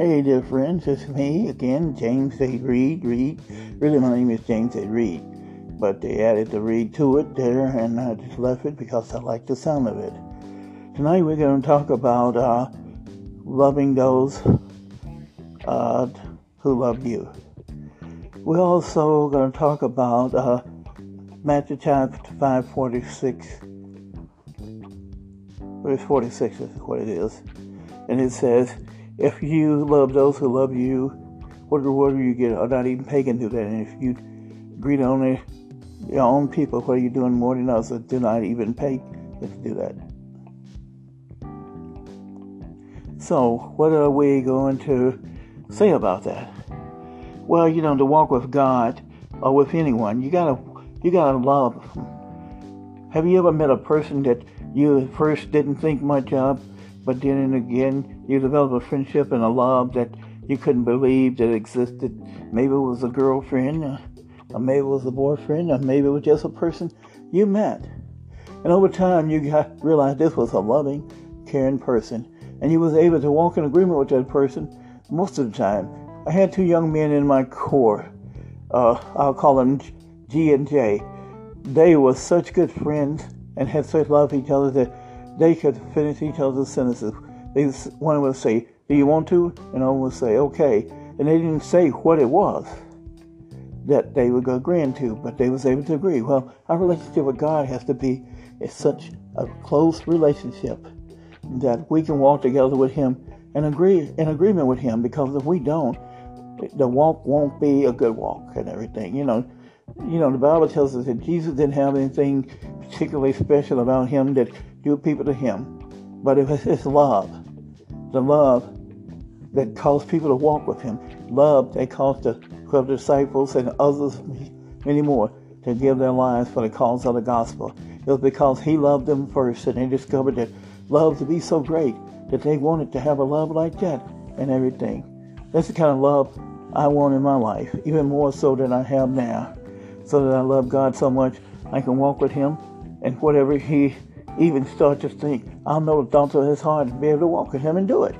Hey, dear friends, it's me again, James A. Reed. Reed. Really, my name is James A. Reed, but they added the Reed to it there, and I just left it because I like the sound of it. Tonight, we're going to talk about uh, loving those uh, who love you. We're also going to talk about uh, Matthew chapter 5, 46. Verse 46 is what it is. And it says, If you love those who love you, what reward do you get? Or not even pagan do that. And if you greet only your own people, what are you doing more than others that do not even pay you do that? So, what are we going to say about that? Well, you know, to walk with God or with anyone, you gotta you gotta love. Have you ever met a person that you at first didn't think much of, but then and again you develop a friendship and a love that you couldn't believe that existed? Maybe it was a girlfriend, uh, or maybe it was a boyfriend, or maybe it was just a person you met. And over time, you got realized this was a loving, caring person, and you was able to walk in agreement with that person most of the time. I had two young men in my corps. Uh, I'll call them G and J. They were such good friends and had such love for each other that they could finish each other's sentences. They one would say, "Do you want to?" and one would say, "Okay," and they didn't say what it was that they were agreeing to, but they was able to agree. Well, our relationship with God has to be such a close relationship that we can walk together with Him and agree in agreement with Him. Because if we don't, the walk won't be a good walk and everything. You know, you know, the Bible tells us that Jesus didn't have anything particularly special about him that drew people to him, but it was his love, the love that caused people to walk with him, love that caused the 12 disciples and others, many more, to give their lives for the cause of the gospel. It was because he loved them first, and they discovered that love to be so great that they wanted to have a love like that and everything. That's the kind of love I want in my life, even more so than I have now so that I love God so much I can walk with Him and whatever He even start to think, I'll know the thoughts of His heart be able to walk with Him and do it.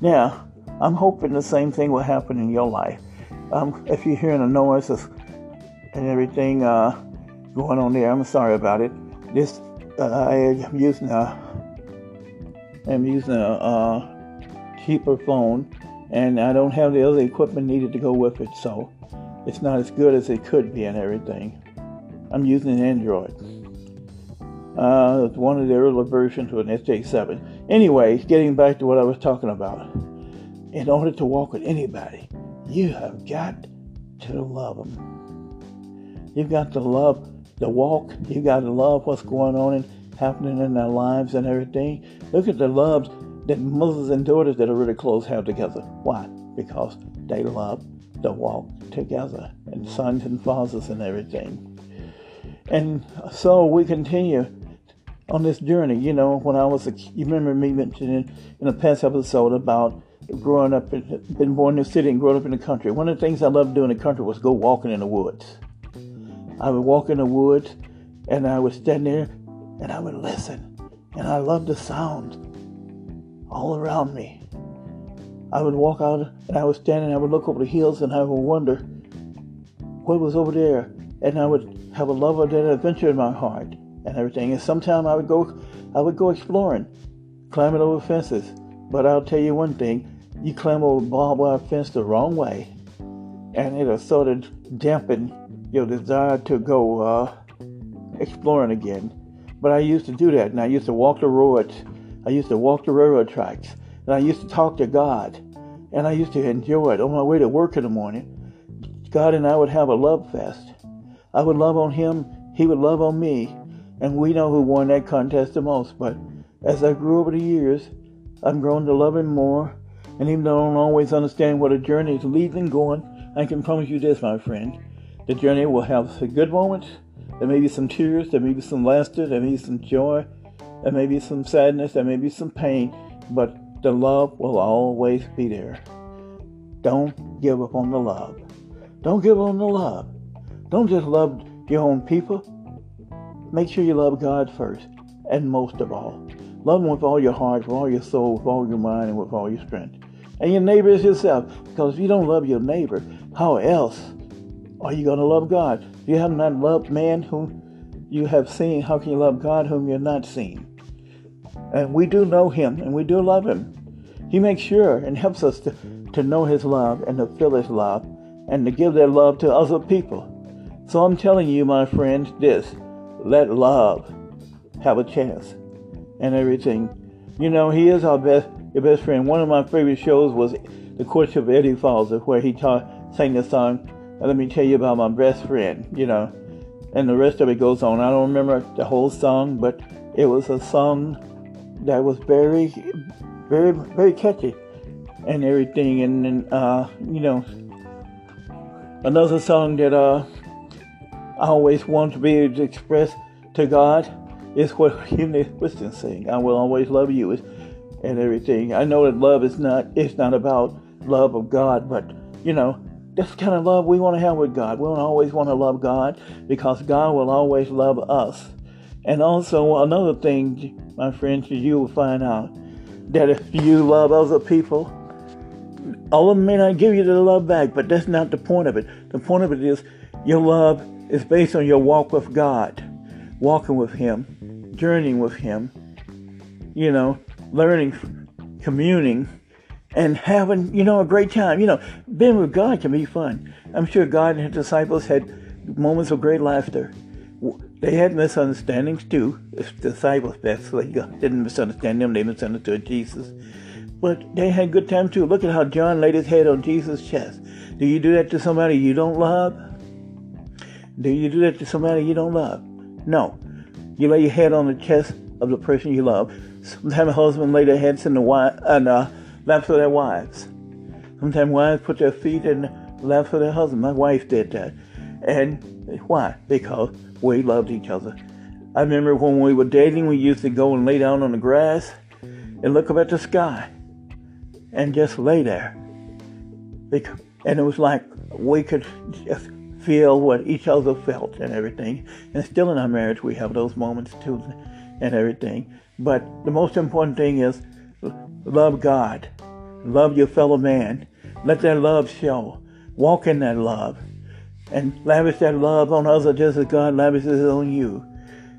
Now, I'm hoping the same thing will happen in your life. Um, if you're hearing a noise and everything uh, going on there, I'm sorry about it. This uh, I am using a I'm using a uh, cheaper phone, and I don't have the other equipment needed to go with it, so it's not as good as it could be and everything. I'm using an Android. Uh, of the earlier versions of an SJ7. Anyway, getting back to what I was talking about. In order to walk with anybody, you have got to love them. You've got to love the walk. You've got to love what's going on and happening in their lives and everything. Look at the loves that mothers and daughters that are really close have together. Why? Because they love to walk together, and sons and fathers and everything. And so we continue on this journey. You know, when I was a, you remember me mentioning in a past episode about growing up, in, been born in the city and growing up in the country. One of the things I loved doing in the country was go walking in the woods. I would walk in the woods, and I would stand there, and I would listen, and I loved the sound all around me. I would walk out and I would stand and I would look over the hills and I would wonder what was over there. And I would have a love of that adventure in my heart and everything. And sometime I would go I would go exploring, climbing over fences. But I'll tell you one thing, you climb over barbed wire fence the wrong way and it'll sort of dampen your desire to go uh, exploring again. But I used to do that and I used to walk the roads. I used to walk the railroad tracks. And I used to talk to God. And I used to enjoy it. On my way to work in the morning, God and I would have a love fest. I would love on him, he would love on me. And we know who won that contest the most. But as I grew over the years, I've grown to love him more. And even though I don't always understand what a journey is leading going, I can promise you this, my friend. The journey will have some good moments. There may be some tears. There may be some laughter. There may be some joy. There may be some sadness. There may be some pain. But the love will always be there. Don't give up on the love. Don't give up on the love. Don't just love your own people. Make sure you love God first, and most of all, love Him with all your heart, with all your soul, with all your mind, and with all your strength. And your neighbor is yourself. Because if you don't love your neighbor, how else are you going to love God? If you have not loved man whom you have seen, how can you love God whom you're not seen? And we do know him and we do love him. He makes sure and helps us to, to know his love and to feel his love and to give that love to other people. So I'm telling you, my friends, this let love have a chance and everything. You know, he is our best your best friend. One of my favorite shows was The Courtship of Eddie's Father, where he taught, sang the song, Let Me Tell You About My Best Friend, you know. And the rest of it goes on. I don't remember the whole song, but it was a song that was very, very, very catchy and everything. And, and uh, you know, another song that uh, I always want to be able to express to God is what Whitney Houston sing. I will always love you and everything. I know that love is not it's not about love of God, but you know, that's kind of love we want to have with God. We don't always want to love God because God will always love us. And also another thing, my friends, you will find out that if you love other people, all of them may not give you the love back, but that's not the point of it. The point of it is your love is based on your walk with God, walking with Him, journeying with Him, you know, learning, communing, and having, you know, a great time. You know, being with God can be fun. I'm sure God and his disciples had moments of great laughter. They had misunderstandings too. The disciples basically didn't misunderstand them, they misunderstood Jesus. But they had good time too. Look at how John laid his head on Jesus' chest. Do you do that to somebody you don't love? Do you do that to somebody you don't love? No. You lay your head on the chest of the person you love. Sometimes husbands lay their heads in the wife, and, uh, laps of their wives. Sometimes wives put their feet in the laps of their husband. My wife did that. And why? Because we loved each other. I remember when we were dating, we used to go and lay down on the grass and look up at the sky and just lay there. And it was like we could just feel what each other felt and everything. And still in our marriage, we have those moments too and everything. But the most important thing is love God, love your fellow man, let that love show, walk in that love, and lavish that love on others just as God lavishes it on you.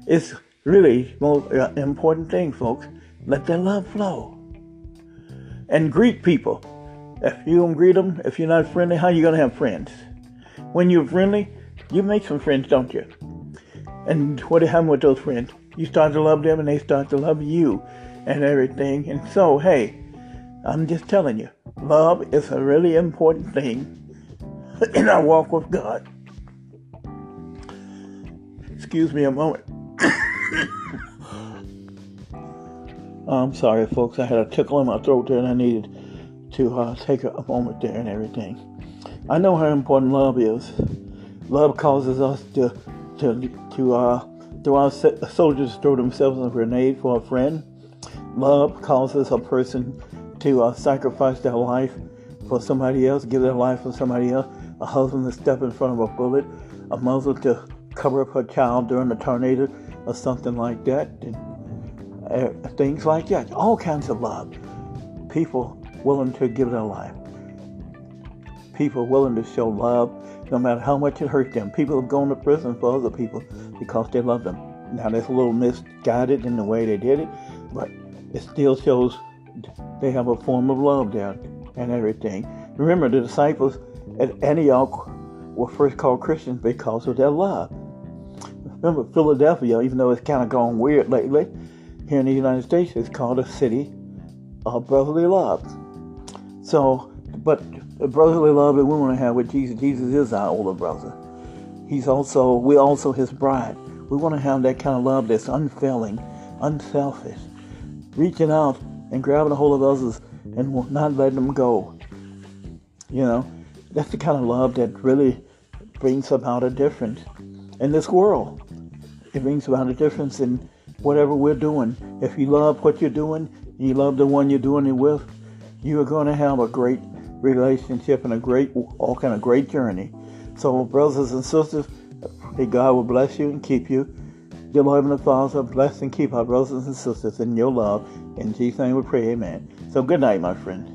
It's really most uh, important thing, folks. Let that love flow. And greet people. If you don't greet them, if you're not friendly, how are you going to have friends? When you're friendly, you make some friends, don't you? And what happened with those friends? You start to love them and they start to love you and everything. And so, hey, I'm just telling you, love is a really important thing in our walk with God. Excuse me a moment. I'm sorry, folks. I had a tickle in my throat there and I needed to uh, take a moment there and everything. I know how important love is. Love causes us to to to uh, do our soldiers throw themselves a grenade for a friend? Love causes a person to uh, sacrifice their life for somebody else, give their life for somebody else. A husband to step in front of a bullet, a mother to cover up her child during a tornado or something like that. And, uh, things like that. All kinds of love. People willing to give their life. People willing to show love no matter how much it hurts them. People have gone to prison for other people because they love them. Now that's a little misguided in the way they did it, but it still shows they have a form of love there and everything. Remember, the disciples at Antioch were first called Christians because of their love. Remember, Philadelphia, even though it's kind of gone weird lately, here in the United States, it's called a city of brotherly love. So, but the brotherly love that we want to have with Jesus, Jesus is our older brother. He's also, we're also his bride. We want to have that kind of love that's unfailing, unselfish, reaching out and grabbing a hold of others and not letting them go. You know, that's the kind of love that really brings about a difference in this world. It brings about a difference in whatever we're doing. If you love what you're doing, you love the one you're doing it with, you are going to have a great relationship and a great, all kind of great journey. So, brothers and sisters, may God will bless you and keep you. Dear Lord and Father, bless and keep our brothers and sisters in your love. In Jesus' name we pray, amen. So, good night, my friend.